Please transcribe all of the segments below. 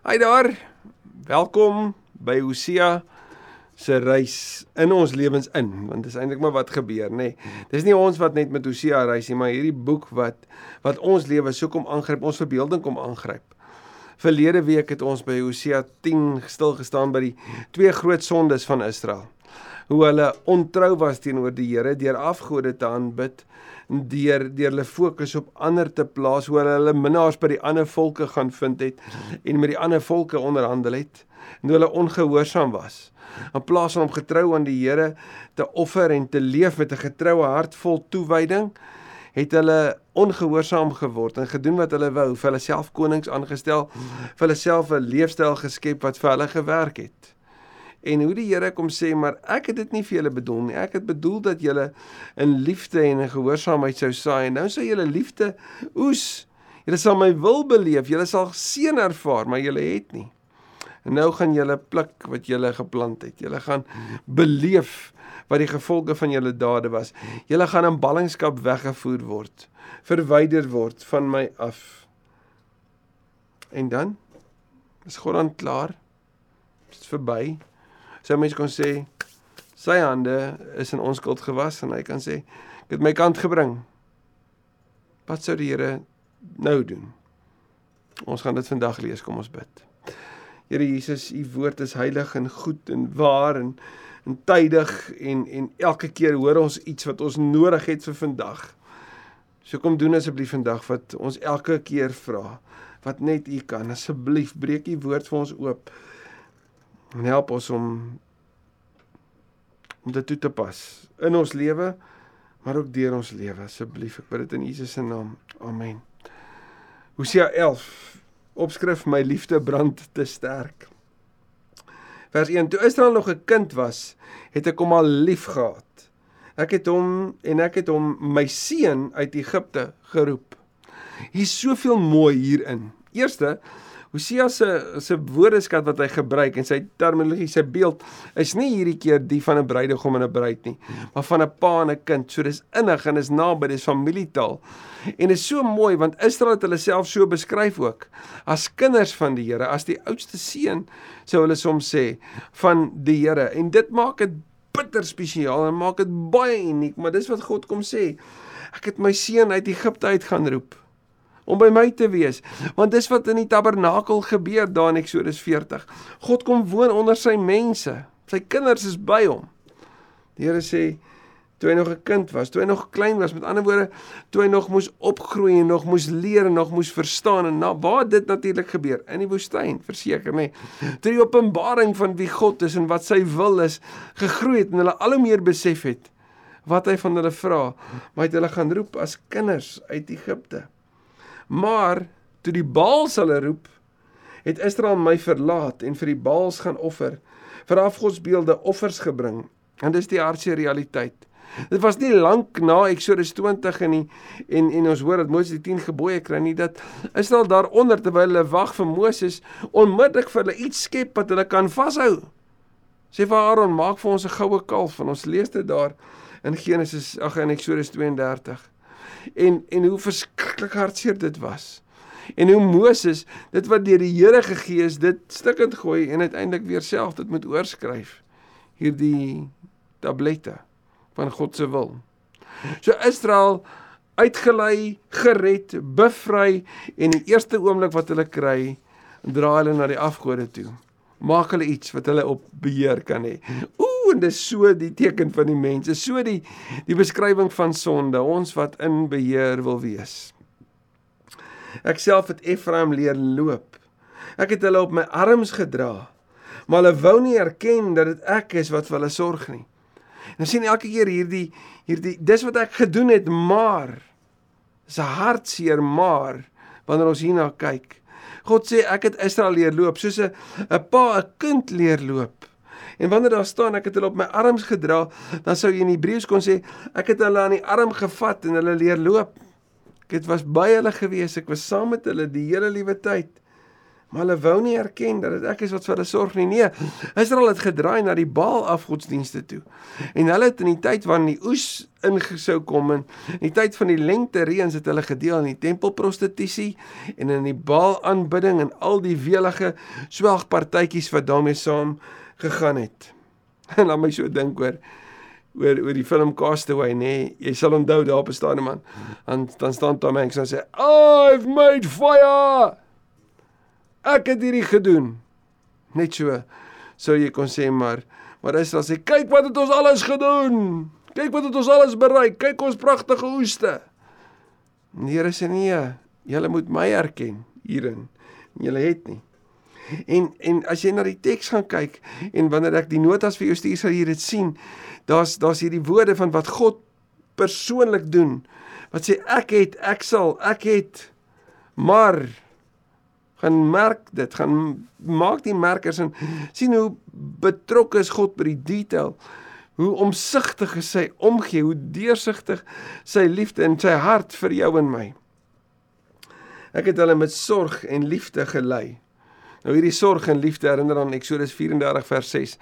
Hi daar. Welkom by Hosea se reis in ons lewens in, want dit is eintlik maar wat gebeur, nê. Nee. Dis nie ons wat net met Hosea reis nie, maar hierdie boek wat wat ons lewe so kom aangryp, ons verbeelding kom aangryp. Verlede week het ons by Hosea 10 stil gestaan by die twee groot sondes van Israel. Hoe hulle ontrou was teenoor die Here deur afgode te aanbid deur deur hulle fokus op ander te plaas hoe hulle hulle minnaars by die ander volke gaan vind het en met die ander volke onderhandel het en hulle ongehoorsaam was. In plaas van om getrou aan die Here te offer en te leef met 'n getroue hart vol toewyding het hulle ongehoorsaam geword en gedoen wat hulle wou vir hulle self konings aangestel vir hulle self 'n leefstyl geskep wat vir hulle gewerk het en hoe die Here kom sê maar ek het dit nie vir julle bedoel nie. Ek het bedoel dat julle in liefde en in gehoorsaamheid sou saai. En nou sou julle liefde oes. Julle sal my wil beleef. Julle sal seën ervaar maar julle het nie. En nou gaan julle pluk wat julle geplant het. Julle gaan beleef wat die gevolge van julle dade was. Julle gaan in ballingskap weggevoer word verwyder word van my af. En dan? Is God dan klaar? Dit is verby sou mens kon sê sy hande is in onskuld gewas en hy kan sê ek het my kant gebring. Wat sou die Here nou doen? Ons gaan dit vandag lees, kom ons bid. Here Jesus, u woord is heilig en goed en waar en en tydig en en elke keer hoor ons iets wat ons nodig het vir vandag. So kom doen asseblief vandag wat ons elke keer vra wat net u kan asseblief breek u woord vir ons oop en help ons om om dit toe te pas in ons lewe maar ook deur ons lewe. Asseblief ek bid dit in Jesus se naam. Amen. Hosea 11 opskrif my liefde brand te sterk. Vers 1 toe Israel nog 'n kind was het ek hom al lief gehad. Ek het hom en ek het hom my seun uit Egipte geroep. Hier's soveel mooi hierin. Eerste Hosea se se woordeskat wat hy gebruik en sy terminologie, sy beeld is nie hierdie keer die van 'n bruidegom en 'n bruid nie, maar van 'n pa en 'n kind. So dis innig en is naby, dis familietaal. En is so mooi want Israel het hulle self so beskryf ook as kinders van die Here, as die oudste seun sou hulle soms sê van die Here. En dit maak dit bitter spesiaal en maak dit baie uniek, maar dis wat God kom sê. Ek het my seun uit Egipte uit gaan roep om by my te wees. Want dis wat in die tabernakel gebeur daar in Eksodus 40. God kom woon onder sy mense. Sy kinders is by hom. Die Here sê toe hy nog 'n kind was, toe hy nog klein was, met ander woorde, toe hy nog moes opgroei en nog moes leer en nog moes verstaan en na waar dit natuurlik gebeur in die woestyn, verseker nê. Toe die openbaring van wie God is en wat sy wil is gegroei het en hulle al hoe meer besef het wat hy van hulle vra, maar hy het hulle gaan roep as kinders uit Egipte. Maar toe die Baals hulle roep, het Israel my verlaat en vir die Baals gaan offer, vir afgodsbeelde offers gebring. En dis die aardse realiteit. Dit was nie lank na Eksodus 20 en die, en en ons hoor dat Moses die 10 gebooie kry nie dat Israel daaronder terwyl hulle wag vir Moses onmiddellik vir hulle iets skep wat hulle kan vashou. Sê vir Aaron, maak vir ons 'n goue kalf en ons lees dit daar in Genesis ag in Eksodus 32 en en hoe verskriklik hartseer dit was. En hoe Moses dit wat deur die Here gegee is, dit stikkend gooi en uiteindelik weer self dit moet oorskryf. Hierdie tablette van God se wil. So Israel uitgelei, gered, bevry en die eerste oomblik wat hulle kry, draai hulle na die afgode toe. Maak hulle iets wat hulle op beheer kan hê. Ooh, en dis so die teken van die mense, so die die beskrywing van sonde, ons wat in beheer wil wees. Ek self het Ephraim leer loop. Ek het hulle op my arms gedra, maar hulle wou nie erken dat dit ek is wat vir hulle sorg nie. En sien elke keer hierdie hierdie dis wat ek gedoen het, maar is 'n hartseer maar wanneer ons hierna kyk. God sê ek het Israel leer loop soos 'n 'n pa 'n kind leer loop. En wanneer daar staan ek het hulle op my arms gedra, dan sou jy in Hebreëus kon sê ek het hulle aan die arm gevat en hulle leer loop. Ek het was by hulle gewees, ek was saam met hulle die hele liewe tyd. Maar hulle wou nie erken dat dit ek is wat vir hulle sorg nie. Nee, Israel het gedraai na die Baal afgodsdienste toe. En hulle het in die tyd wanneer die oes ingesou kom en in die tyd van die lengte reëns het hulle gedeel in die tempelprostitusie en in die Baal aanbidding en al die welige swelgpartytjies wat daarmee saam gegaan het. En laat my so dink oor oor oor die film Castaway nê nee, jy sal onthou daar op 'n man en dan staan Tom Hanks en sê I've made fire ek het hierdie gedoen. Net so sou jy kon sê maar maar Israel sê kyk wat het ons alles gedoen. Kyk wat het ons alles bereik. Kyk ons pragtige oeste. Die Here sê nee, julle moet my erken hierin. Julle het nie. En en as jy na die teks gaan kyk en wanneer ek die notas vir jou stuur sal jy dit sien. Daar's daar's hierdie woorde van wat God persoonlik doen. Wat sê ek het, ek sal, ek het maar gaan merk dit, gaan maak die merkers en sien hoe betrokke is God by die detail. Hoe omsigtig is sy omgee, hoe deursigtig sy liefde en sy hart vir jou en my. Ek het hulle met sorg en liefde gelei. Nou hierdie sorg en liefde herinner aan Eksodus 34 vers 6.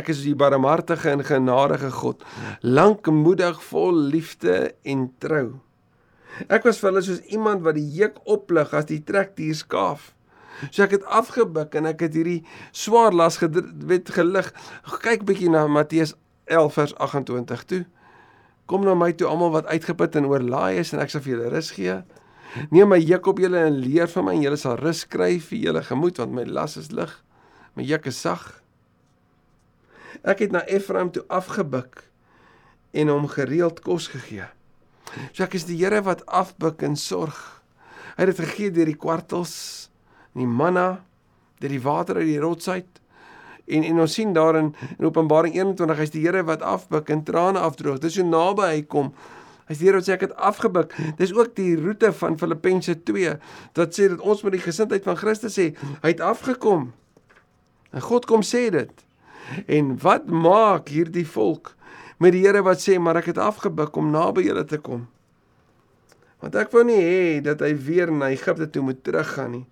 Ek is die barmhartige en genadige God, lankmoedig vol liefde en trou. Ek was vir hulle soos iemand wat die juk oplig as die trekdier skaaf. So ek het afgebuk en ek het hierdie swaar las wet gelig. Kyk bietjie na Matteus 11 vers 28 toe. Kom na my toe almal wat uitgeput en oorlaai is en ek sal vir julle rus gee. Neem my juk op julle en leer van my en julle sal rus kry vir julle gemoed want my las is lig. My juk is sag. Ek het na Efraim toe afgebuk en hom gereeld kos gegee. So ek is die Here wat afbuk en sorg. Hy het dit gegee deur die kwartels, die manna, deur die water uit die rots uit. En en ons sien daarin in Openbaring 21 hy's die Here wat afbuk en trane afdroog. Dis so naby hy kom. Hy's die Here wat sê ek het afgebuk. Dis ook die roete van Filippense 2 wat sê dat ons met die gesindheid van Christus sê hy het afgekom. En God kom sê dit. En wat maak hierdie volk met die Here wat sê maar ek het afgebuk om naby julle te kom? Want ek wou nie hê dat hy weer na Egipte toe moet teruggaan nie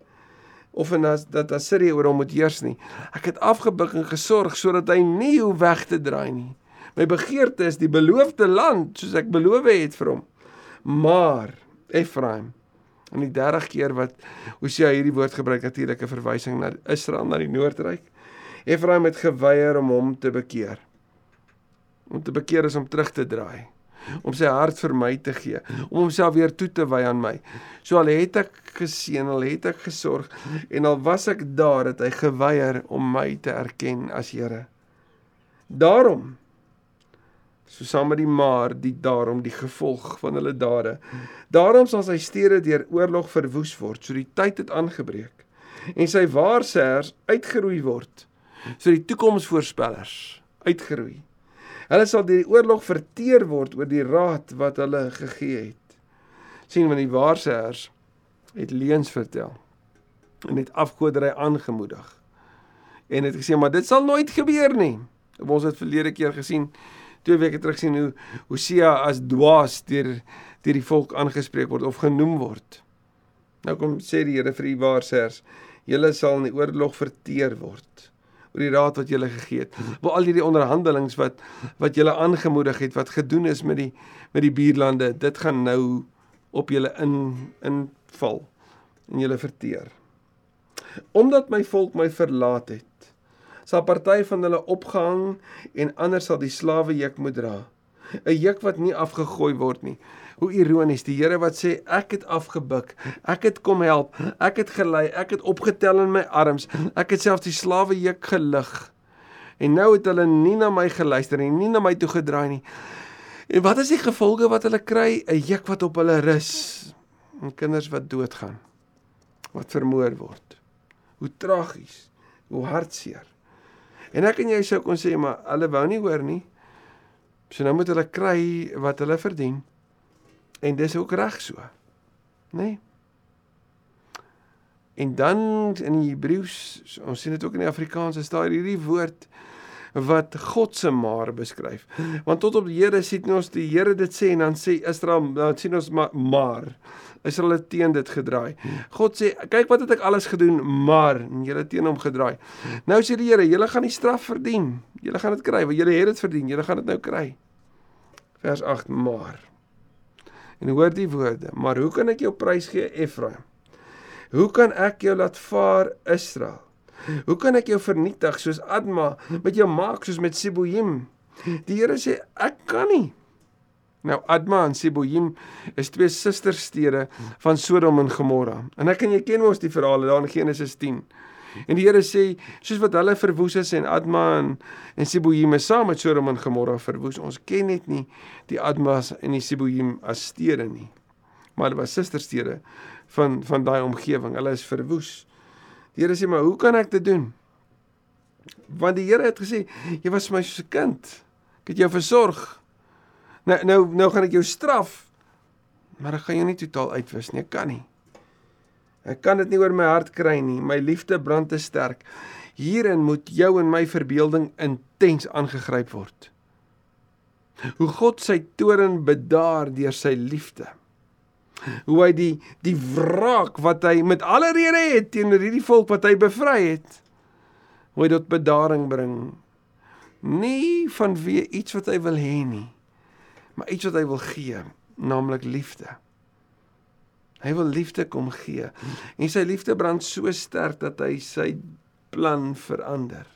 of en as dat Assirië oor hom moet heers nie. Ek het afgebuk en gesorg sodat hy nie hoe weg te draai nie. My begeerte is die beloofde land soos ek beloof het vir hom. Maar Efraim en die 30 keer wat Hosea hierdie woord gebruik natuurlik 'n verwysing na Israel na die noordryk. Efraim het geweier om hom te bekeer. Om te bekeer is om terug te draai om sy hart vir my te gee, om homself weer toe te wy aan my. So al het ek geseën, al het ek gesorg en al was ek daar het hy geweier om my te erken as Here. Daarom so saam met die maar die daarom die gevolg van hulle dade. Daarom sal sy stede deur oorlog verwoes word, so die tyd het aangebreek en sy waarsêers uitgeroei word, so die toekomsvoorspellers uitgeroei. Hulle sal deur die oorlog verteer word oor die raad wat hulle gegee het. sien want die waarsêers het leuns vertel en het afgoderry aangemoedig. En het gesê maar dit sal nooit gebeur nie. Ons het verlede keer gesien twee weke terug sien hoe Hosea as dwaas deur deur die volk aangespreek word of genoem word. Nou kom sê die Here vir die waarsêers, julle sal in die oorlog verteer word oor die raad wat julle gegee het. Waar al hierdie onderhandelings wat wat julle aangemoedig het, wat gedoen is met die met die buurlande, dit gaan nou op julle in inval en julle verteer. Omdat my volk my verlaat het, sal party van hulle opgehang en ander sal die slawe juk moet dra. 'n Juk wat nie afgegooi word nie. Hoe ironies, die Here wat sê ek het afgebuk, ek het kom help, ek het gelei, ek het opgetel in my arms, ek het selfs die slawe juk gelig. En nou het hulle nie na my geluister en nie na my toe gedraai nie. En wat is die gevolge wat hulle kry? 'n Juk wat op hulle rus. En kinders wat doodgaan. Wat vermoor word. Hoe tragies, hoe hartseer. En ek en jy sou kon sê maar hulle wou nie hoor nie. So nou moet hulle kry wat hulle verdien. En dis ook reg so. Nê? Nee? En dan in die Hebreëus, ons sien dit ook in die Afrikaans, is daar hierdie woord wat God se maar beskryf. Want tot op die Here sien ons die Here dit sê en dan sê Israel dan sien ons maar, maar Israel het teen dit gedraai. God sê kyk wat het ek alles gedoen maar julle teen hom gedraai. Nou sê die Here julle gaan die straf verdien. Julle gaan dit kry want julle het dit verdien. Julle gaan dit nou kry. Vers 8 maar. En hoor die woorde, maar hoe kan ek jou prys gee Efraim? Hoe kan ek jou laat vaar Israel? Hoe kan ek jou vernietig soos Adma met jou maak soos met Seboim? Die Here sê ek kan nie. Nou Adma en Seboim is twee susterstede van Sodom en Gomorra. En ek en jy ken mos die verhale daar in Genesis 10. En die Here sê soos wat hulle verwoes is en Adma en, en Seboim saam met Sodom en Gomorra verwoes. Ons ken net nie die Admas en die Seboim as stede nie. Maar hulle was susterstede van van daai omgewing. Hulle is verwoes. Die Here sê maar, "Hoe kan ek dit doen?" Want die Here het gesê, "Jy was my se kind. Ek het jou versorg. Nou nou nou gaan ek jou straf. Maar ek gaan jou nie totaal uitwis nie. Ek kan nie. Ek kan dit nie oor my hart kry nie. My liefde brand te sterk. Hierin moet jou en my verbeelding intens aangegryp word. Hoe God sy toorn bedaar deur sy liefde hoe hy die die wraak wat hy met alle rede het teenoor hierdie volk wat hy bevry het hoe hy tot bedaring bring. Nie vanwe iets wat hy wil hê nie maar iets wat hy wil gee naamlik liefde. Hy wil liefde kom gee. En sy liefde brand so sterk dat hy sy plan verander.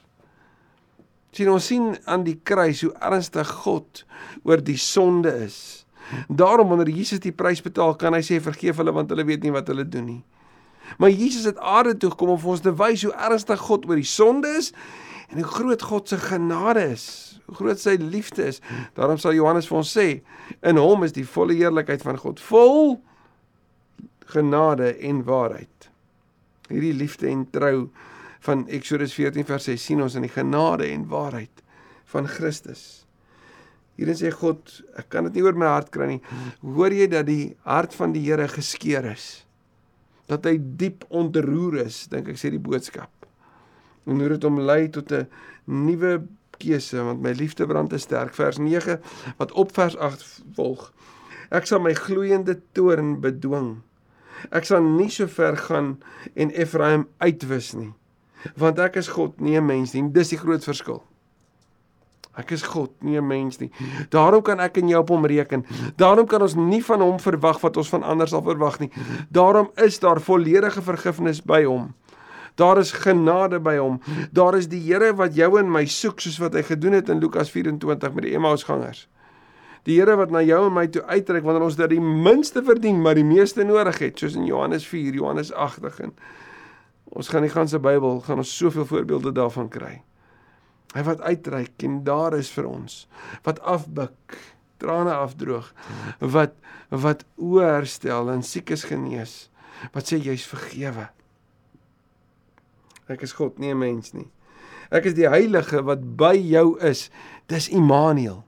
Sien ons sien aan die kruis hoe ernstig God oor die sonde is Daarom wanneer Jesus die prys betaal, kan hy sê vergeef hulle want hulle weet nie wat hulle doen nie. Maar Jesus het aarde toe gekom om vir ons te wys hoe ernstig God oor die sonde is en hoe groot God se genade is, hoe groot sy liefde is. Daarom sal Johannes vir ons sê, in hom is die volle heerlikheid van God vol genade en waarheid. Hierdie liefde en trou van Eksodus 14 vers 6 sien ons in die genade en waarheid van Christus. Hierin sê God, ek kan dit nie oor my hart kry nie. Hoor jy dat die hart van die Here geskeur is? Dat hy diep ontroer is, dink ek sê die boodskap. En hoe dit hom lei tot 'n nuwe keuse want my liefde brand te sterk vers 9 wat op vers 8 volg. Ek sal my gloeiende toorn bedwing. Ek sal nie so ver gaan en Efraim uitwis nie. Want ek is God, nie 'n mens nie. Dis die groot verskil. Ek is God, nie 'n mens nie. Daarom kan ek en jy op hom reken. Daarom kan ons nie van hom verwag wat ons van ander sal verwag nie. Daarom is daar volledige vergifnis by hom. Daar is genade by hom. Daar is die Here wat jou en my soek soos wat hy gedoen het in Lukas 24 met die Emmausgangers. Die Here wat na jou en my toe uitreik wanneer ons dit die minste verdien, maar die meeste nodig het, soos in Johannes 4, Johannes 8 en ons gaan die ganse Bybel gaan ons soveel voorbeelde daarvan kry. Hy wat uitreik en daar is vir ons. Wat afbuk, trane afdroog, wat wat oë herstel en siekes genees. Wat sê jy's vergewe. Ek is God, nie 'n mens nie. Ek is die heilige wat by jou is. Dis Immanuel.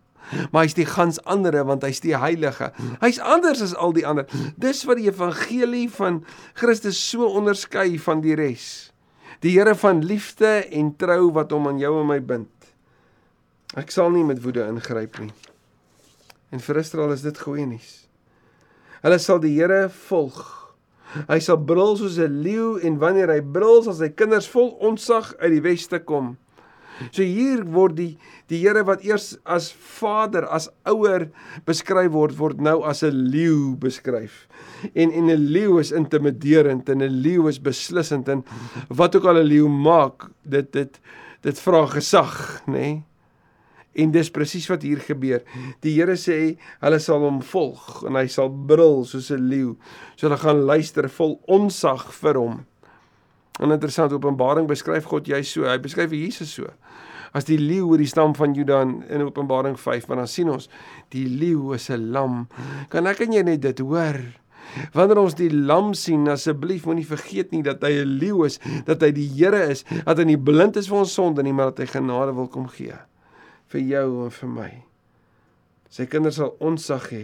Maar hy's die gans andere want hy's die heilige. Hy's anders as al die ander. Dis wat die evangelie van Christus so onderskei van die res. Die Here van liefde en trou wat hom aan jou en my bind. Ek sal nie met woede ingryp nie. En vir Israel is dit goeie nuus. Hulle sal die Here volg. Hy sal brul soos 'n leeu en wanneer hy brul sal sy kinders vol ontzag uit die weste kom. So hier word die die Here wat eers as Vader, as ouer beskryf word, word nou as 'n leeu beskryf. En en 'n leeu is intimiderend en 'n leeu is beslissend en wat ook al 'n leeu maak, dit dit dit vra gesag, nê? Nee? En dis presies wat hier gebeur. Die Here sê hulle sal hom volg en hy sal brul soos 'n leeu. So hulle gaan luister vol onsag vir hom. En interessant Openbaring beskryf God jy so. Hy beskryf Jesus so. As die leeu oor die stam van Juda in Openbaring 5, want dan sien ons die leeu is 'n lam. Kan ek en jy net dit hoor? Wanneer ons die lam sien, asseblief moenie vergeet nie dat hy 'n leeu is, dat hy die Here is, dat hy nie blind is vir ons sonde nie, maar dat hy genade wil kom gee vir jou en vir my. Sy kinders sal onsag hê.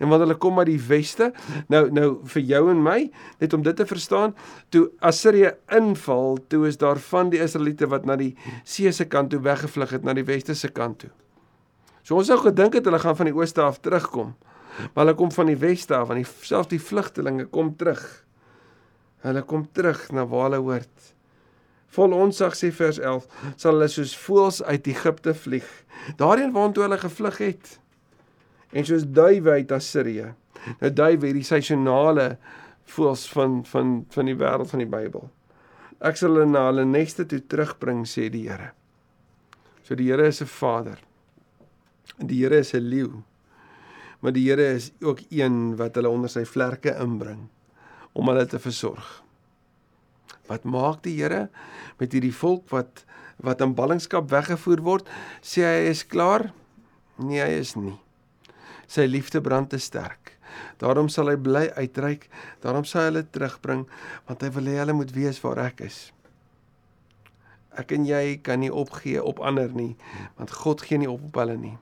En wanneer hulle kom uit die weste, nou nou vir jou en my, net om dit te verstaan, toe Assirië inval, toe is daar van die Israeliete wat na die see se kant toe weggevlug het na die weste se kant toe. So ons sou gedink het hulle gaan van die ooste af terugkom. Maar hulle kom van die weste af, die selfs die vlugtelinge kom terug. Hulle kom terug na waar hulle hoort. Vol onsag sê vers 11, sal hulle soos voëls uit Egipte vlieg, daarheen waartoe hulle gevlug het. En soos duwe uit Assirië. Nou duwe hierdie seisonale voëls van van van die wêreld van die Bybel. Ek sal hulle na hulle neste toe terugbring sê die Here. So die Here is 'n Vader. En die Here is 'n leeu. Maar die Here is ook een wat hulle onder sy vlerke inbring om hulle te versorg. Wat maak die Here met hierdie volk wat wat in ballingskap weggevoer word? Sê hy is klaar? Nee, hy is nie. Sy liefde brand te sterk. Daarom sal hy bly uitreik, daarom sal hy hulle terugbring, want hy wil hê hulle moet weet waar ek is. Ek en jy kan nie opgee op ander nie, want God gee nie op op hulle nie.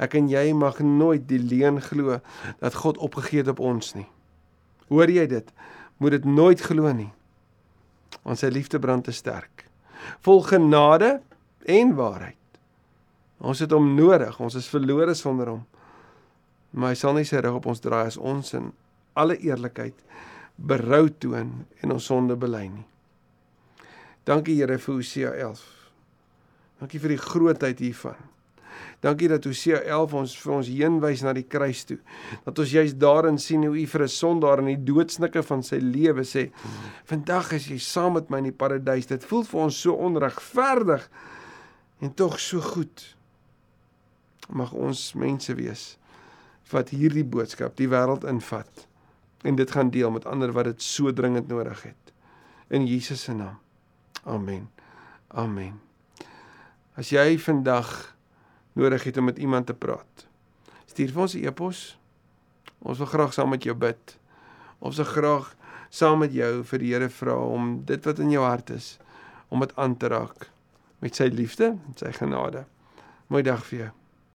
Ek en jy mag nooit die leuen glo dat God opgegee het op ons nie. Hoor jy dit? Moet dit nooit glo nie. Want sy liefde brand te sterk. Vol genade en waarheid. Ons het hom nodig. Ons is verlore sonder hom. Maar hy sal nie sy rug op ons draai as ons in alle eerlikheid berou toon en ons sonde bely nie. Dankie Here vir Hosea 11. Dankie vir die grootheid hiervan. Dankie dat Hosea 11 ons vir ons heenwys na die kruis toe. Dat ons juist daarin sien hoe U vir 'n sondaar in die doodsnikke van sy lewe sê: "Vandag is jy saam met my in die paradys." Dit voel vir ons so onregverdig en tog so goed. Mag ons mense wees wat hierdie boodskap die wêreld invat en dit gaan deel met ander wat dit so dringend nodig het. In Jesus se naam. Amen. Amen. As jy vandag nodig het om met iemand te praat. Stuur vir ons 'n e e-pos. Ons wil graag saam met jou bid. Ons wil graag saam met jou vir die Here vra om dit wat in jou hart is om dit aan te raak met sy liefde en sy genade. Mooi dag vir jou.